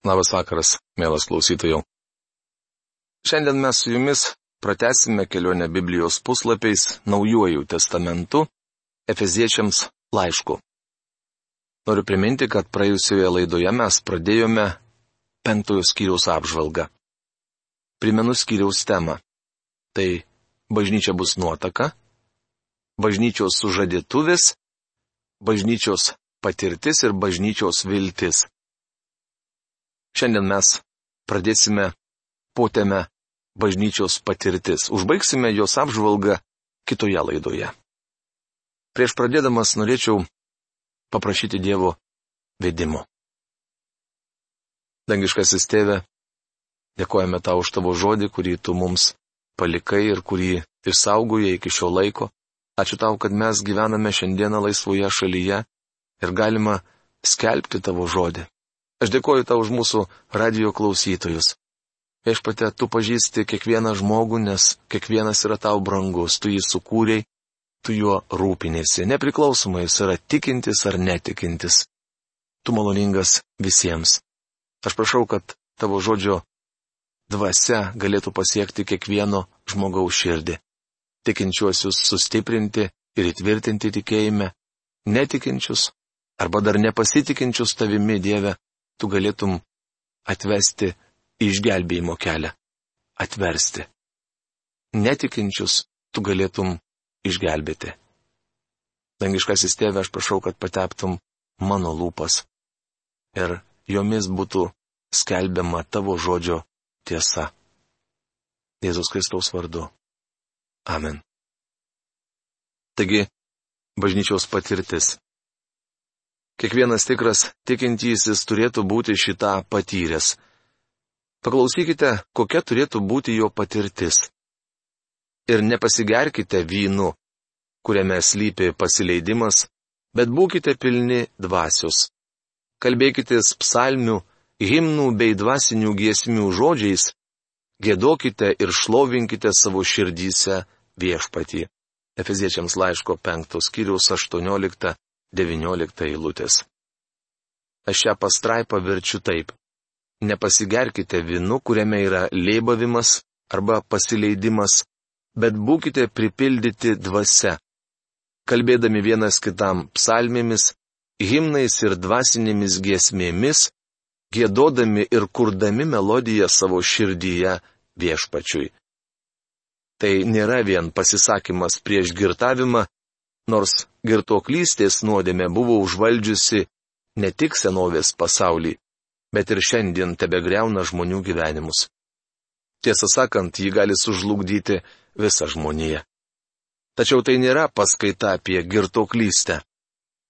Labas vakaras, mielas klausytojų. Šiandien mes su jumis pratesime kelionę Biblijos puslapiais Naujuoju testamentu Efeziečiams laišku. Noriu priminti, kad praėjusioje laidoje mes pradėjome penktojo skyriaus apžvalgą. Primenu skyriaus temą. Tai bažnyčia bus nuotaka, bažnyčios sužadėtuvės, bažnyčios patirtis ir bažnyčios viltis. Šiandien mes pradėsime potėme bažnyčios patirtis. Užbaigsime jos apžvalgą kitoje laidoje. Prieš pradėdamas norėčiau paprašyti Dievo vedimo. Dangiškasis tėve, dėkojame tau už tavo žodį, kurį tu mums palikai ir kurį išsaugoje iki šio laiko. Ačiū tau, kad mes gyvename šiandieną laisvoje šalyje ir galima skelbti tavo žodį. Aš dėkoju tau už mūsų radio klausytojus. Viešpate, tu pažįsti kiekvieną žmogų, nes kiekvienas yra tau brangus, tu jį sukūrėjai, tu juo rūpinėsi, nepriklausomai jis yra tikintis ar netikintis. Tu maloningas visiems. Aš prašau, kad tavo žodžio dvasia galėtų pasiekti kiekvieno žmogaus širdį. Tikinčiuosius sustiprinti ir įtvirtinti tikėjime, netikinčius arba dar nepasitikinčius tavimi Dieve, tu galėtum atvesti išgelbėjimo kelią. Atversti. Netikinčius tu galėtum išgelbėti. Dangiškasis tėve, aš prašau, kad pateptum mano lūpas ir jomis būtų skelbiama tavo žodžio tiesa. Jėzus Kristaus vardu. Amen. Taigi, bažnyčiaus patirtis. Kiekvienas tikras tikintysis turėtų būti šitą patyręs. Paklausykite, kokia turėtų būti jo patirtis. Ir nepasigerkite vynu, kuriame slypi pasileidimas, bet būkite pilni dvasios. Kalbėkite psalmių, himnų bei dvasinių giesmių žodžiais, gėdokite ir šlovinkite savo širdyse viešpatį. Efeziečiams laiško 5 skyriaus 18 19 eilutės. Aš šią pastraipą verčiu taip. Nepasigerkite vinu, kuriame yra lėbavimas arba pasileidimas, bet būkite pripildyti dvasia. Kalbėdami vienas kitam psalmėmis, himnais ir dvasinėmis giesmėmis, gėdodami ir kurdami melodiją savo širdyje viešpačiui. Tai nėra vien pasisakymas prieš girtavimą, nors girtoklystės nuodėmė buvo užvaldžiusi ne tik senovės pasaulį, bet ir šiandien tebe greuna žmonių gyvenimus. Tiesą sakant, ji gali sužlugdyti visą žmoniją. Tačiau tai nėra paskaita apie girtoklystę.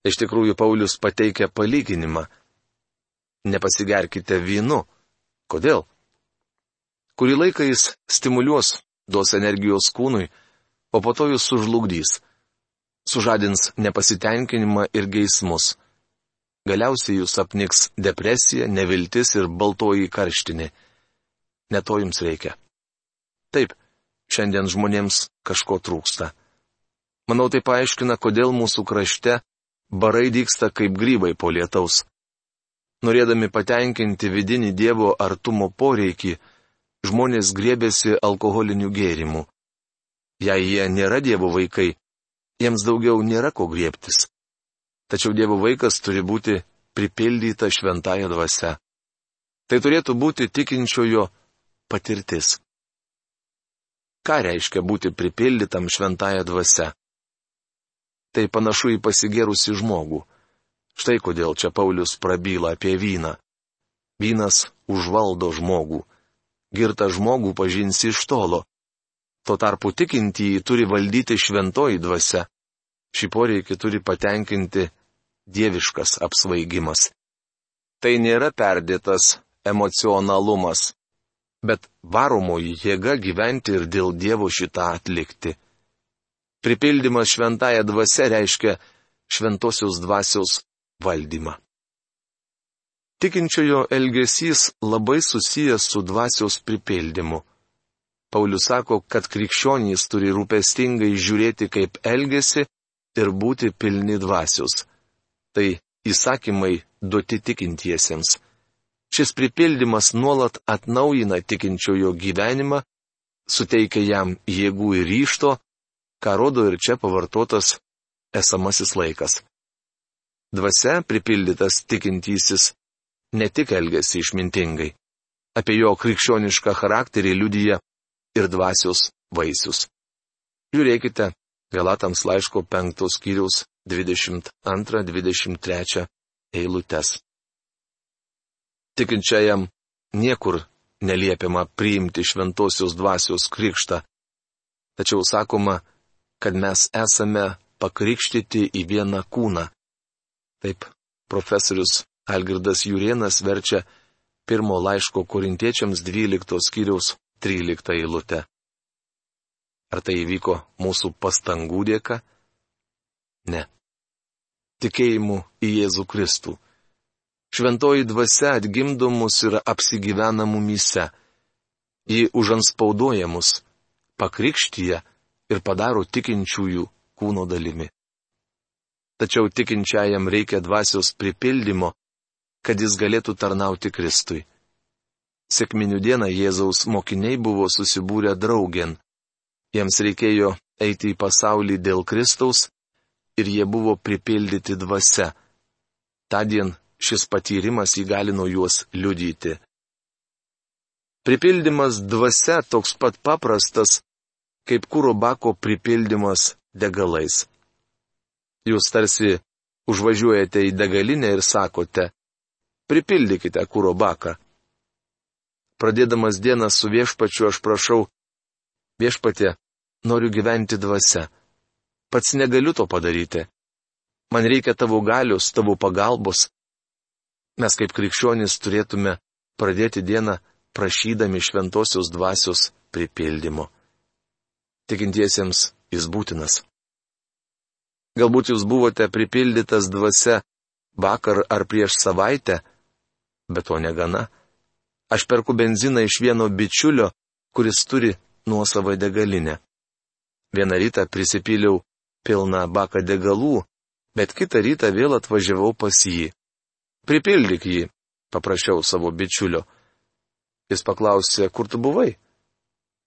Iš tikrųjų, Paulius pateikia palyginimą. Nepasigerkite vynu. Kodėl? Kurį laiką jis stimuliuos, duos energijos kūnui, o po to jūs sužlugdys sužadins nepasitenkinimą ir geismus. Galiausiai jūs apniks depresija, neviltis ir baltoji karštinė. Ne to jums reikia. Taip, šiandien žmonėms kažko trūksta. Manau, tai paaiškina, kodėl mūsų krašte barai dyksta kaip grybai po lietaus. Norėdami patenkinti vidinį Dievo artumo poreikį, žmonės grėbėsi alkoholinių gėrimų. Jei jie nėra Dievo vaikai, jiems daugiau nėra ko griebtis. Tačiau Dievo vaikas turi būti pripildyta šventąją dvasę. Tai turėtų būti tikinčiojo patirtis. Ką reiškia būti pripildytam šventąją dvasę? Tai panašu į pasigėrusi žmogų. Štai kodėl čia Paulius prabyla apie vyną. Vynas užvaldo žmogų. Girtą žmogų pažinsi iš tolo. Tuo tarpu tikintieji turi valdyti šventoji dvasia. Šį poreikį turi patenkinti dieviškas apsvaigimas. Tai nėra perdėtas emocionalumas, bet varomoji jėga gyventi ir dėl Dievo šitą atlikti. Pripildymas šventąją dvasę reiškia šventosios dvasios valdymą. Tikinčiojo elgesys labai susijęs su dvasios pripildymu. Paulius sako, kad krikščionys turi rūpestingai žiūrėti, kaip elgesi ir būti pilni dvasios. Tai įsakymai duoti tikintiesiems. Šis pripildymas nuolat atnaujina tikinčiojo gyvenimą, suteikia jam jėgų ir ryšto, ką rodo ir čia pavartotas esamasis laikas. Dvasia pripildytas tikintysis ne tik elgesi išmintingai. Apie jo krikščionišką charakterį liudyja ir dvasios vaisius. Žiūrėkite Galatams laiško 5 skyriaus 22-23 eilutes. Tikinčiajam niekur neliepiama priimti šventosios dvasios krikštą, tačiau sakoma, kad mes esame pakrikštyti į vieną kūną. Taip, profesorius Algirdas Jurienas verčia pirmo laiško korintiečiams 12 skyriaus 13 eilutę. Ar tai įvyko mūsų pastangų dėka? Ne. Tikėjimu į Jėzų Kristų. Šventoji dvasia atgimdo mus ir apsigyvena mumyse. Ji užanspaudoja mus, pakrikštyje ir padaro tikinčiųjų kūno dalimi. Tačiau tikinčiajam reikia dvasios pripildymo, kad jis galėtų tarnauti Kristui. Sėkminių dieną Jėzaus mokiniai buvo susibūrę draugien. Jiems reikėjo eiti į pasaulį dėl Kristaus ir jie buvo pripildyti dvasia. Tadien šis patyrimas įgalino juos liudyti. Pripildymas dvasia toks pat paprastas, kaip kūro bako pripildymas degalais. Jūs tarsi užvažiuojate į degalinę ir sakote, pripildykite kūro baką. Pradėdamas dieną su viešpačiu aš prašau, viešpatė, noriu gyventi dvasia. Pats negaliu to padaryti. Man reikia tavo galios, tavo pagalbos. Mes kaip krikščionys turėtume pradėti dieną prašydami šventosios dvasios pripildymo. Tikintiesiems jis būtinas. Galbūt jūs buvote pripildytas dvasia vakar ar prieš savaitę, bet to negana. Aš perku benziną iš vieno bičiulio, kuris turi nuosavą degalinę. Vieną rytą prisipyliau pilną baką degalų, bet kitą rytą vėl atvažiavau pas jį. Pripildyk jį, paprašiau savo bičiulio. Jis paklausė, kur tu buvai?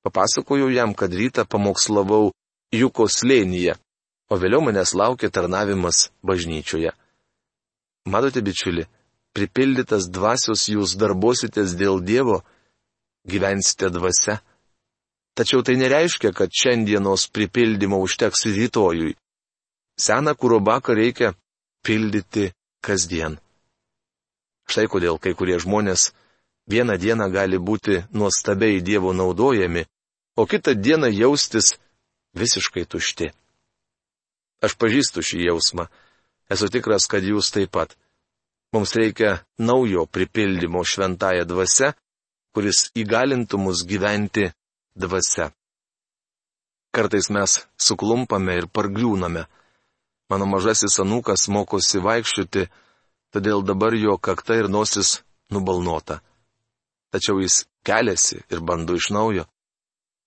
Papasakojau jam, kad rytą pamokslavau Juko slėnyje, o vėliau manęs laukė tarnavimas bažnyčioje. Matote, bičiuli, pripildytas dvasios jūs darbositės dėl Dievo, gyvensite dvasia. Tačiau tai nereiškia, kad šiandienos pripildymo užteks rytojui. Seną kurobaką reikia pildyti kasdien. Štai kodėl kai kurie žmonės vieną dieną gali būti nuostabiai Dievo naudojami, o kitą dieną jaustis visiškai tušti. Aš pažįstu šį jausmą. Esu tikras, kad jūs taip pat. Mums reikia naujo pripildymo šventąją dvasę, kuris įgalintų mus gyventi dvasę. Kartais mes suklumpame ir pargriūname. Mano mažasis anūkas mokosi vaikščioti, todėl dabar jo kakta ir nosis nubalnota. Tačiau jis keliasi ir bando iš naujo.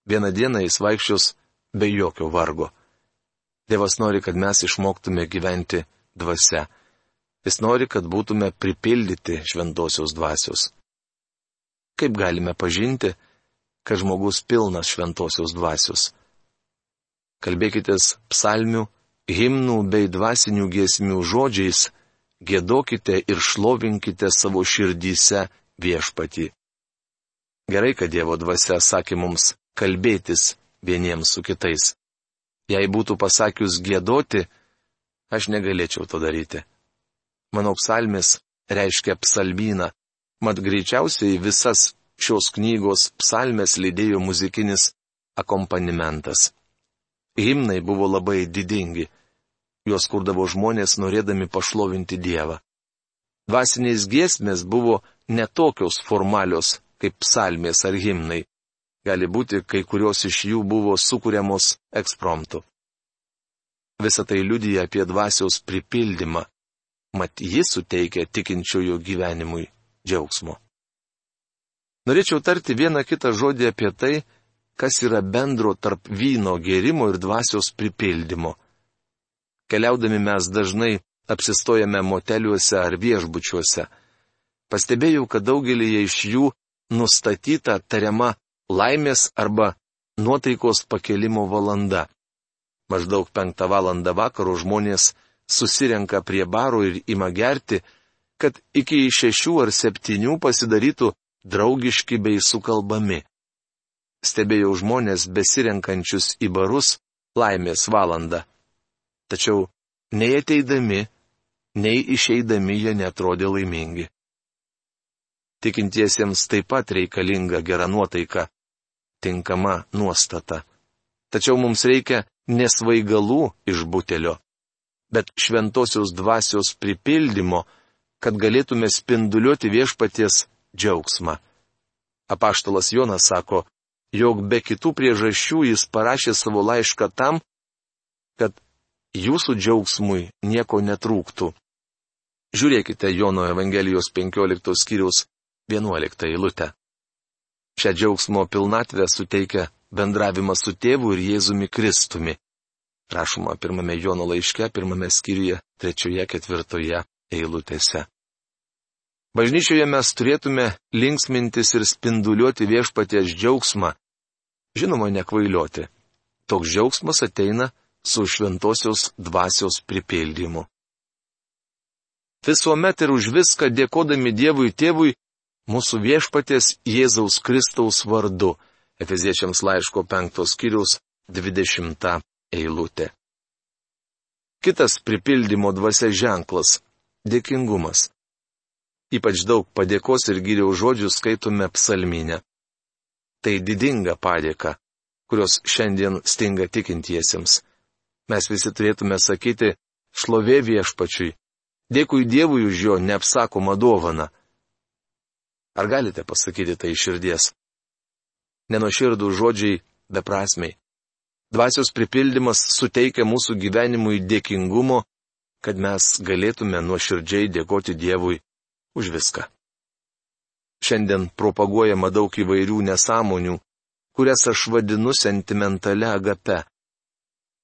Vieną dieną jis vaikščios be jokio vargo. Dievas nori, kad mes išmoktume gyventi dvasia. Jis nori, kad būtume pripildyti šventosios dvasios. Kaip galime pažinti, kad žmogus pilnas šventosios dvasios? Kalbėkitės psalmių, himnų bei dvasinių giesmių žodžiais, gėdokite ir šlovinkite savo širdyse viešpatį. Gerai, kad Dievo dvasia sakė mums kalbėtis vieniems su kitais. Jei būtų pasakius gėdoti, aš negalėčiau to daryti. Mano psalmis reiškia psalmyną, mat greičiausiai visas šios knygos psalmės lydėjo muzikinis akompanimentas. Himnai buvo labai didingi. Juos kurdavo žmonės norėdami pašlovinti Dievą. Dvasinės giesmės buvo netokios formalios kaip psalmės ar himnai. Gali būti, kai kurios iš jų buvo sukūriamos ekspromtu. Visą tai liudyja apie dvasios pripildymą mat jis suteikia tikinčiųjų gyvenimui džiaugsmo. Norėčiau tarti vieną kitą žodį apie tai, kas yra bendro tarp vyno gėrimo ir dvasios pripildymo. Keliaudami mes dažnai apsistojame moteliuose ar viešbučiuose. pastebėjau, kad daugelį iš jų nustatyta tariama laimės arba nuotaikos pakelimo valanda. Maždaug penktą valandą vakaro žmonės susirenka prie baro ir ima gerti, kad iki šešių ar septynių pasidarytų draugiški bei sukalbami. Stebėjau žmonės besirenkančius į barus laimės valandą. Tačiau nei ateidami, nei išeidami jie netrodė laimingi. Tikintiesiems taip pat reikalinga gera nuotaika, tinkama nuostata. Tačiau mums reikia nesvaigalų iš butelio, bet šventosios dvasios pripildymo, kad galėtume spinduliuoti viešpaties džiaugsmą. Apaštalas Jonas sako, jog be kitų priežasčių jis parašė savo laišką tam, kad jūsų džiaugsmui nieko netrūktų. Žiūrėkite Jono Evangelijos 15 skyriaus 11 eilutę. Šią džiaugsmo pilnatvę suteikia bendravimas su tėvu ir Jėzumi Kristumi. Rašoma pirmame Jono laiške, pirmame skyriuje, trečioje, ketvirtoje eilutėse. Bažnyčioje mes turėtume linksmintis ir spinduliuoti viešpaties džiaugsmą. Žinoma, nekvailioti. Toks džiaugsmas ateina su šventosios dvasios pripildymu. Visuomet ir už viską dėkodami Dievui tėvui mūsų viešpatės Jėzaus Kristaus vardu. Efeziečiams laiško penktos skyrius 20 eilutė. Kitas pripildymo dvasia ženklas - dėkingumas. Ypač daug padėkos ir gyriaus žodžių skaitome psalminę. Tai didinga padėka, kurios šiandien stinga tikintiesiems. Mes visi turėtume sakyti šlovė viešpačiui, dėkui Dievui už jo neapsakomą dovaną. Ar galite pasakyti tai iš širdies? Nenoširdų žodžiai beprasmiai. Dvasios pripildymas suteikia mūsų gyvenimui dėkingumo, kad mes galėtume nuoširdžiai dėkoti Dievui už viską. Šiandien propaguojama daug įvairių nesąmonių, kurias aš vadinu sentimentale agape.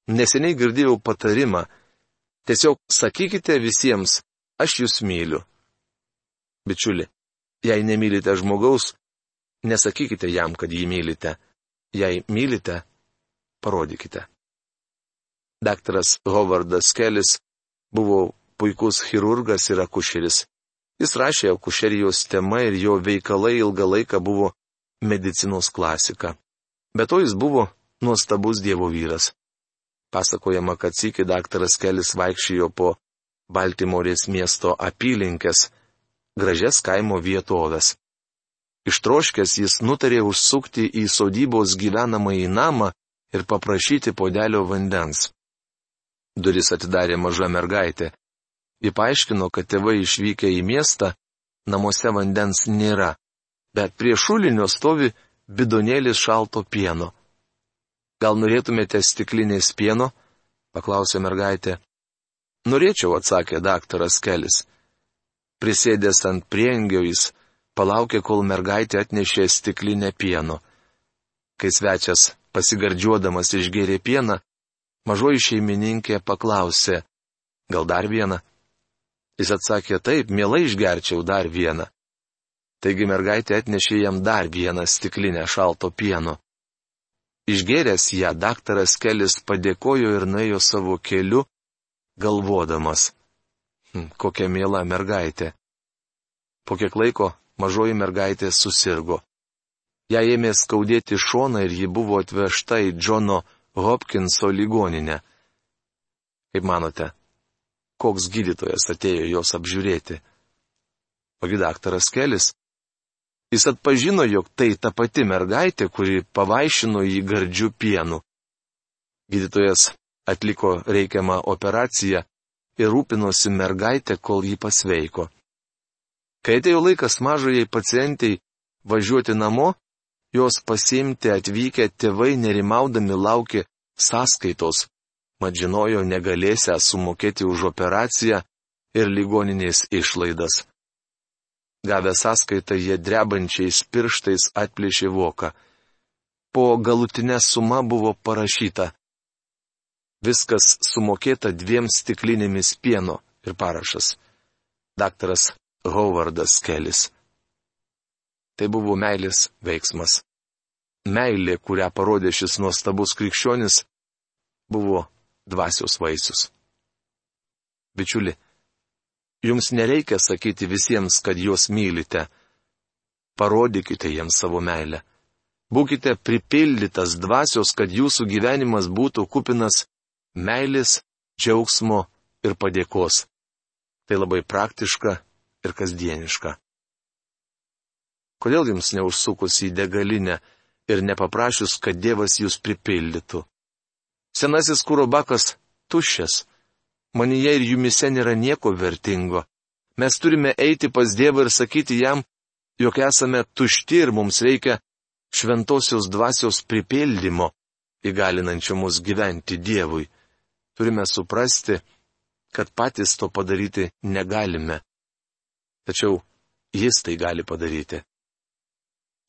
Neseniai girdėjau patarimą - tiesiog sakykite visiems, aš jūs myliu. Bičiuli, jei nemylite žmogaus, nesakykite jam, kad jį mylite. Jei mylite, parodykite. Daktaras Hovardas Kelis buvo puikus chirurgas ir akušeris. Jis rašė akušerijos tema ir jo veikalai ilgą laiką buvo medicinos klasika. Be to jis buvo nuostabus Dievo vyras. Pasakojama, kad sėki daktaras Kelis vaikščiojo po Baltimorės miesto apylinkės, gražias kaimo vietovės. Ištroškęs jis nutarė užsukti į sodybos gyvenamąjį namą ir paprašyti podelio vandens. Duris atidarė maža mergaitė. Ji paaiškino, kad tėvai išvykę į miestą, namuose vandens nėra, bet prie šulinio stovi bidonėlis šalto pieno. Gal norėtumėte stiklinės pieno? paklausė mergaitė. Norėčiau, atsakė daktaras Kelis. Prisėdęs ant priengio jis palaukė, kol mergaitė atnešė stiklinę pieno. Kai svečias pasigardžiuodamas išgėrė pieną, mažoji šeimininkė paklausė, gal dar vieną? Jis atsakė taip, mielai išgerčiau dar vieną. Taigi mergaitė atnešė jam dar vieną stiklinę šalto pieno. Išgėręs ją, daktaras Kelis padėkojo ir nuėjo savo keliu, galvodamas. Hm, kokia miela mergaitė. Po kiek laiko mažoji mergaitė susirgo. Ją ėmė skaudėti šoną ir ji buvo atvežta į Džono Hopkinso ligoninę. Kaip manote, koks gydytojas atėjo jos apžiūrėti. Ogi daktaras Kelis. Jis atpažino, jog tai ta pati mergaitė, kuri pavaišino jį gardžių pienų. Gydytojas atliko reikiamą operaciją ir rūpinosi mergaitę, kol jį pasveiko. Kai atėjo laikas mažajai pacientiai važiuoti namo, jos pasiimti atvykę tėvai nerimaudami laukė sąskaitos, mat žinojo negalėsią sumokėti už operaciją ir ligoninės išlaidas. Gavę sąskaitą jie drebančiais pirštais atplėšė voką. Po galutinė suma buvo parašyta. Viskas sumokėta dviem stiklinėmis pieno ir parašas. Daktaras Howardas Kelis. Tai buvo meilės veiksmas. Meilė, kurią parodė šis nuostabus krikščionis, buvo dvasios vaisius. Bičiuli, jums nereikia sakyti visiems, kad juos mylite. Parodykite jiems savo meilę. Būkite pripildytas dvasios, kad jūsų gyvenimas būtų kupinas meilės, džiaugsmo ir padėkos. Tai labai praktiška ir kasdieniška. Kodėl jums neužsukus į degalinę ir nepaprašius, kad Dievas jūs pripildytų? Senasis kūro bakas tuščias. Manyje ir jumise nėra nieko vertingo. Mes turime eiti pas Dievą ir sakyti jam, jog esame tušti ir mums reikia šventosios dvasios pripildymo, įgalinančio mus gyventi Dievui. Turime suprasti, kad patys to padaryti negalime. Tačiau jis tai gali padaryti.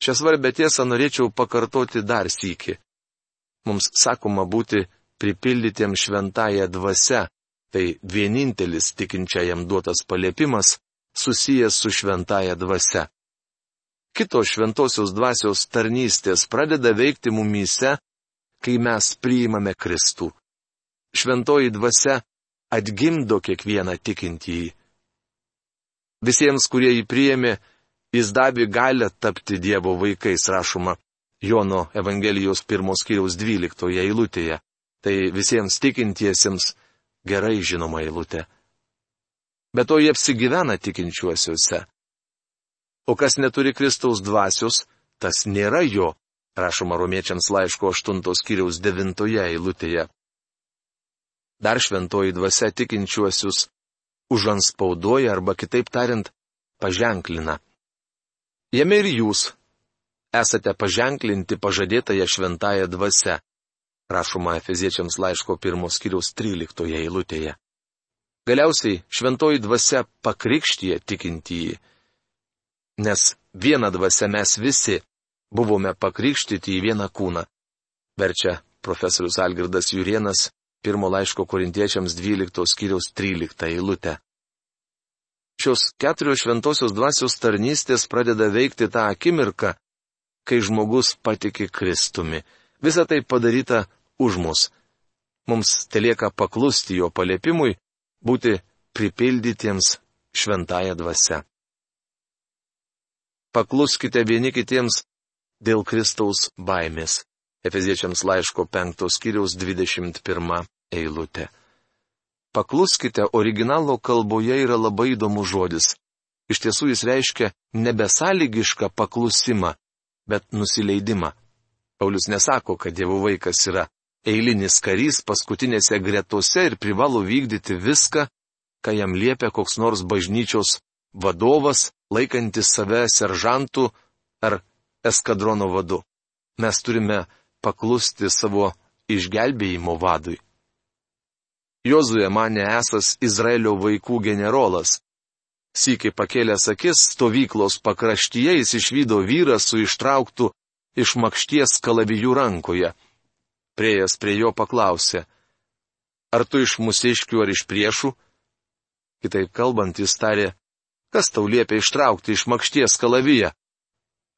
Šią svarbę tiesą norėčiau pakartoti dar sįki. Mums sakoma būti pripildytiem šventąją dvasę, tai vienintelis tikinčiajam duotas paliepimas susijęs su šventąją dvasę. Kitos šventosios dvasios tarnystės pradeda veikti mumyse, kai mes priimame Kristų. Šventoji dvasia atgimdo kiekvieną tikintįjį. Visiems, kurie jį priėmė, jis davė galę tapti Dievo vaikais, rašoma Jono Evangelijos pirmos kiriaus dvyliktoje eilutėje. Tai visiems tikintiesiems gerai žinoma eilutė. Bet to jie apsigyvena tikinčiuosiuose. O kas neturi Kristaus dvasios, tas nėra jo, rašoma romiečiams laiško 8 skyriaus 9 eilutėje. Dar šventoji dvasia tikinčiuosius užanspaudoja arba kitaip tariant, paženklina. Jame ir jūs esate paženklinti pažadėtąją šventąją dvasę, rašoma Efeziečiams laiško pirmos kiriaus 13 eilutėje. Galiausiai šventoji dvasia pakrikštyje tikintįjį. Nes vieną dvasę mes visi buvome pakrikštyti į vieną kūną. Verčia profesorius Algirdas Jurienas pirmo laiško korintiečiams 12 skyriaus 13 eilutę. Šios keturios šventosios dvasios tarnystės pradeda veikti tą akimirką, kai žmogus patiki Kristumi. Visa tai padaryta už mus. Mums telieka paklusti jo paliepimui, būti pripildytiems šventąją dvasę. Pakluskite vieni kitiems dėl Kristaus baimės. Efeziečiams laiško 5 skyriaus 21 eilutė. Pakluskite, originalo kalboje yra labai įdomus žodis. Iš tiesų jis reiškia nebesąlygišką paklusimą, bet nusileidimą. Paulius nesako, kad Dievo vaikas yra eilinis karys paskutinėse gretose ir privalo vykdyti viską, ką jam liepia koks nors bažnyčios vadovas, laikantis save seržantų ar eskadrono vadu. Mes turime paklusti savo išgelbėjimo vadui. Jozuje mane esas Izraelio vaikų generolas. Sykiai pakėlęs akis stovyklos pakraštyje jis išvydo vyrą su ištrauktu iš makšties kalavijų rankoje. Priejas prie jo paklausė, ar tu iš musiškių ar iš priešų? Kitaip kalbant, jis tarė, kas tau liepia ištraukti iš makšties kalaviją?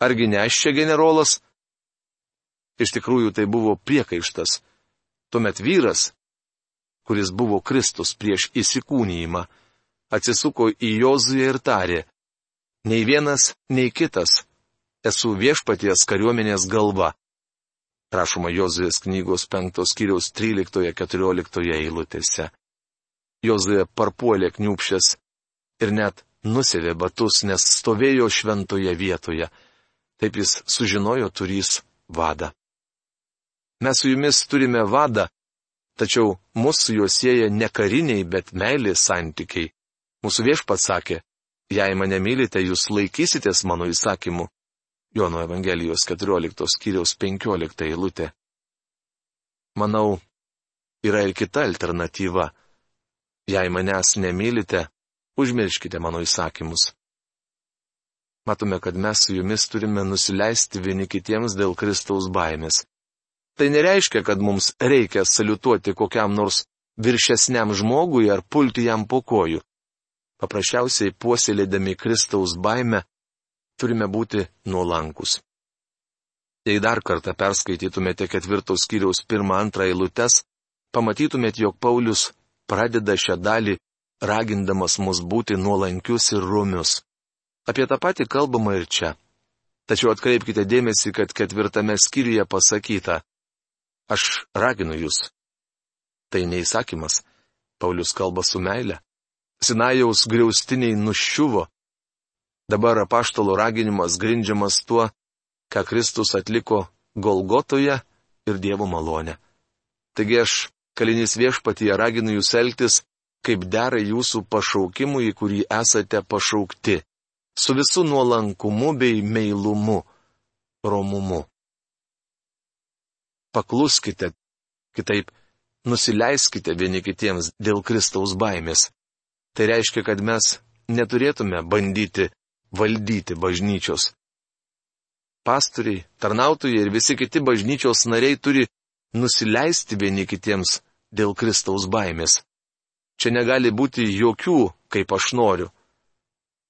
Argi ne aš čia generolas? Iš tikrųjų tai buvo priekaištas. Tuomet vyras, kuris buvo Kristus prieš įsikūnyjimą, atsisuko į Jozują ir tarė, nei vienas, nei kitas, esu viešpaties kariuomenės galva. Prašoma Jozujės knygos 5 skyriaus 13-14 eilutėse. Jozuje parpuolė kniupšės ir net nusėvė batus, nes stovėjo šventoje vietoje. Taip jis sužinojo turys vadą. Mes su jumis turime vadą, Tačiau mūsų juos sieja ne kariniai, bet meilės santykiai. Mūsų viešpats sakė, jei mane mylite, jūs laikysitės mano įsakymų. Jono Evangelijos 14 skyriaus 15 eilutė. Manau, yra ir kita alternatyva. Jei manęs nemylite, užmirškite mano įsakymus. Matome, kad mes su jumis turime nusileisti vieni kitiems dėl Kristaus baimės. Tai nereiškia, kad mums reikia saliutuoti kokiam nors viršesniam žmogui ar pulti jam po kojų. paprasčiausiai puoselėdami Kristaus baimę, turime būti nuolankus. Jei dar kartą perskaitytumėte ketvirtos skyriaus pirmą antrą eilutes, pamatytumėte, jog Paulius pradeda šią dalį ragindamas mus būti nuolankius ir rumius. Apie tą patį kalbama ir čia. Tačiau atkreipkite dėmesį, kad ketvirtame skyriuje pasakyta, aš raginu jūs. Tai neįsakymas. Paulius kalba su meile. Sinajaus griaustiniai nuščiuvo. Dabar apaštalo raginimas grindžiamas tuo, ką Kristus atliko Golgotoje ir Dievo malonė. Taigi aš, kalinys viešpatyje, raginu jūs elgtis, kaip dera jūsų pašaukimui, į kurį esate pašaukti su visu nuolankumu bei meilumu, romumu. Pakluskite, kitaip, nusileiskite vieni kitiems dėl Kristaus baimės. Tai reiškia, kad mes neturėtume bandyti valdyti bažnyčios. Pastoriai, tarnautojai ir visi kiti bažnyčios nariai turi nusileisti vieni kitiems dėl Kristaus baimės. Čia negali būti jokių, kaip aš noriu.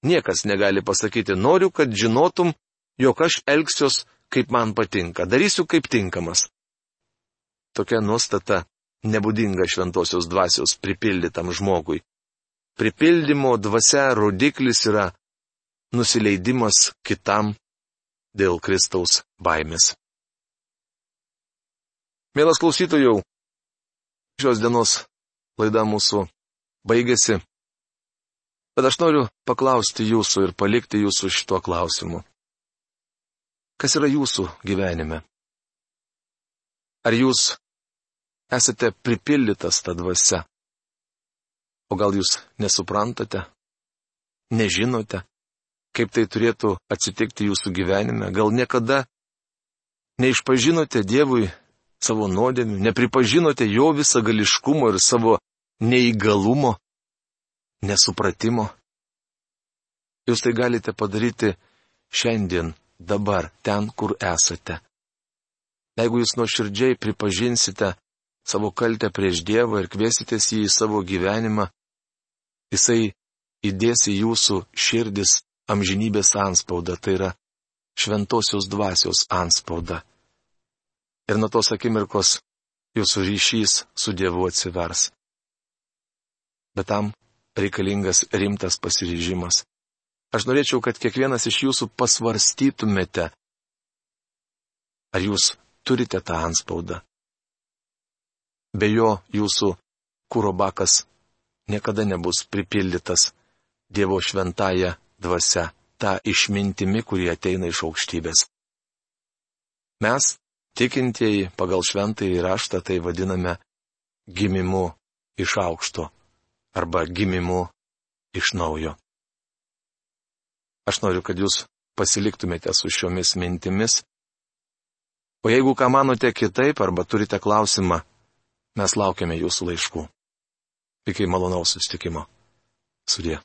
Niekas negali pasakyti, noriu, kad žinotum, jog aš elgsiuos, kaip man patinka, darysiu kaip tinkamas. Tokia nuostata nebūdinga šventosios dvasios pripildytam žmogui. Pripildymo dvasia rodiklis yra nusileidimas kitam dėl Kristaus baimės. Mielas klausytojų, šios dienos laida mūsų baigėsi. Bet aš noriu paklausti jūsų ir palikti jūsų šituo klausimu. Kas yra jūsų gyvenime? Ar jūs esate pripildytas tą dvasę? O gal jūs nesuprantate, nežinote, kaip tai turėtų atsitikti jūsų gyvenime? Gal niekada neišpažinote Dievui savo nuodėmių, nepripažinote jo visagališkumo ir savo neįgalumo? nesupratimo. Jūs tai galite padaryti šiandien, dabar, ten, kur esate. Jeigu jūs nuoširdžiai pripažinsite savo kaltę prieš Dievą ir kviesitės jį į savo gyvenimą, jisai įdės į jūsų širdis amžinybės anspaudą, tai yra šventosios dvasios anspaudą. Ir nuo tos akimirkos jūsų ryšys su Dievu atsivers. Bet tam reikalingas rimtas pasiryžimas. Aš norėčiau, kad kiekvienas iš jūsų pasvarstytumėte, ar jūs turite tą anspaudą. Be jo jūsų kūro bakas niekada nebus pripildytas Dievo šventąją dvasia, tą išmintimi, kurie ateina iš aukštybės. Mes, tikintieji, pagal šventąjį raštą tai vadiname gimimu iš aukšto arba gimimu iš naujo. Aš noriu, kad jūs pasiliktumėte su šiomis mintimis. O jeigu ką manote kitaip arba turite klausimą, mes laukiame jūsų laiškų. Iki malonaus sustikimo. Sudė.